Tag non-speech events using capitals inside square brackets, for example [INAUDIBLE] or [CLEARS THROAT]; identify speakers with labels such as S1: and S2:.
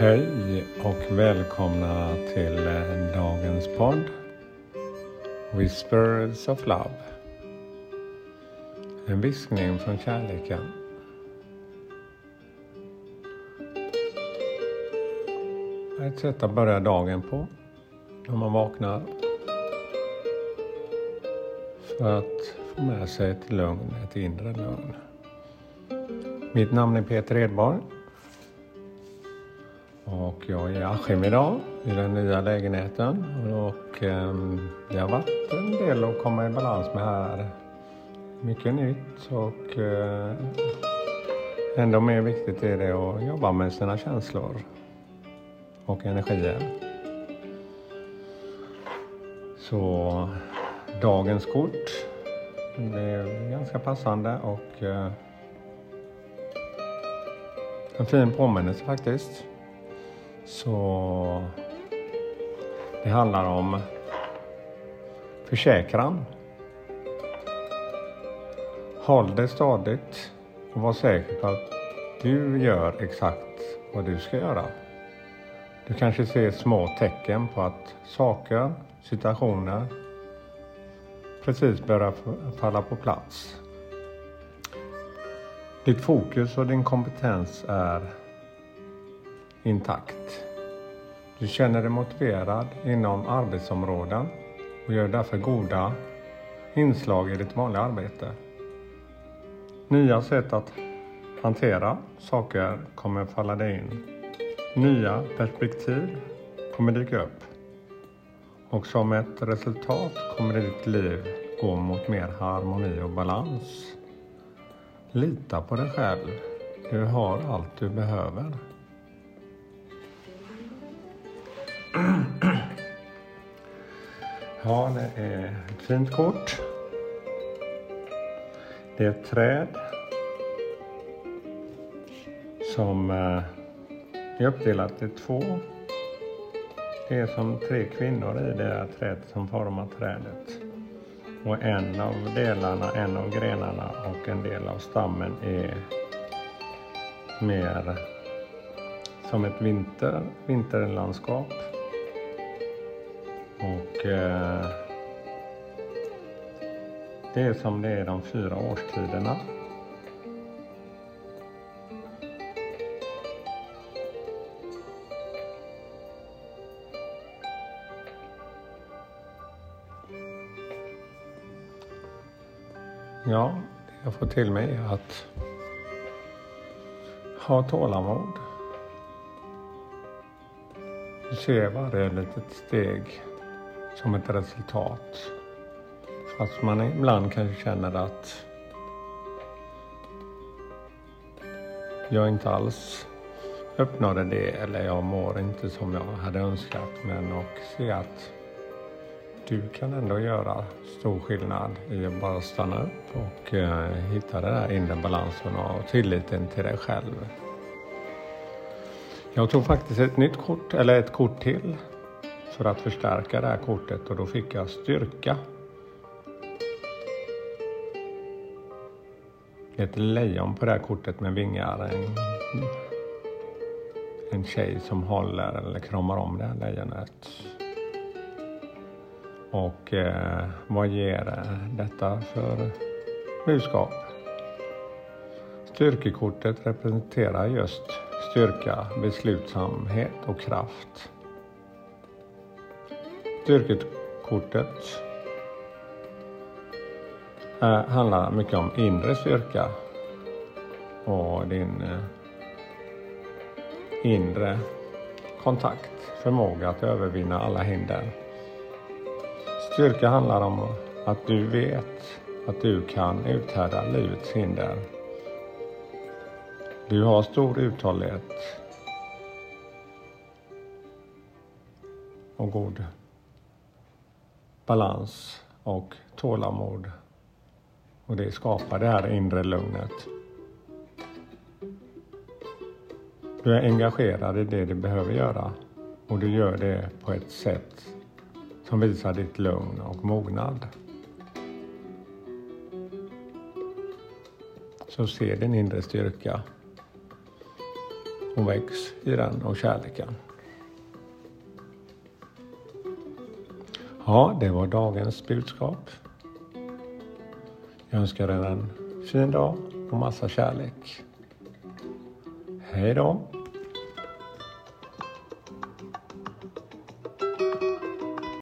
S1: Hej och välkomna till eh, dagens podd Whispers of Love. En viskning från kärleken. Ett sätt att börja dagen på när man vaknar. För att få med sig ett lugn, ett inre lugn. Mitt namn är Peter Edborg och jag är i Askim idag i den nya lägenheten och eh, det har varit en del att komma i balans med här. Mycket nytt och eh, ändå mer viktigt är det att jobba med sina känslor och energier. Så dagens kort, det är ganska passande och eh, en fin påminnelse faktiskt. Så det handlar om försäkran. Håll dig stadigt och var säker på att du gör exakt vad du ska göra. Du kanske ser små tecken på att saker, situationer precis börjar falla på plats. Ditt fokus och din kompetens är intakt. Du känner dig motiverad inom arbetsområden och gör därför goda inslag i ditt vanliga arbete. Nya sätt att hantera saker kommer falla dig in. Nya perspektiv kommer dyka upp. Och som ett resultat kommer ditt liv gå mot mer harmoni och balans. Lita på dig själv. Du har allt du behöver. [CLEARS THROAT] Ja, det är ett fint kort. Det är ett träd som eh, är uppdelat i två. Det är som tre kvinnor i det här trädet som formar trädet. Och en av delarna, en av grenarna och en del av stammen är mer som ett vinter, vinterlandskap och eh, det är som det är de fyra årstiderna. Ja, jag får till mig att ha tålamod. Se varje litet steg som ett resultat. Fast man ibland kanske känner att jag inte alls uppnådde det eller jag mår inte som jag hade önskat. Men och se att du kan ändå göra stor skillnad i att bara stanna upp och eh, hitta den där inre balansen och tilliten till dig själv. Jag tog faktiskt ett nytt kort, eller ett kort till för att förstärka det här kortet och då fick jag styrka. Ett lejon på det här kortet med vingar. En, en tjej som håller eller kramar om det här lejonet. Och eh, vad ger detta för budskap? Styrkekortet representerar just styrka, beslutsamhet och kraft. Styrkekortet eh, handlar mycket om inre styrka och din eh, inre kontakt, förmåga att övervinna alla hinder. Styrka handlar om att du vet att du kan uthärda livets hinder. Du har stor uthållighet och god balans och tålamod. Och det skapar det här inre lugnet. Du är engagerad i det du behöver göra och du gör det på ett sätt som visar ditt lugn och mognad. Så se din inre styrka. och väx i den och kärleken. Ja, det var dagens budskap. Jag önskar er en fin dag och massa kärlek. Hej då!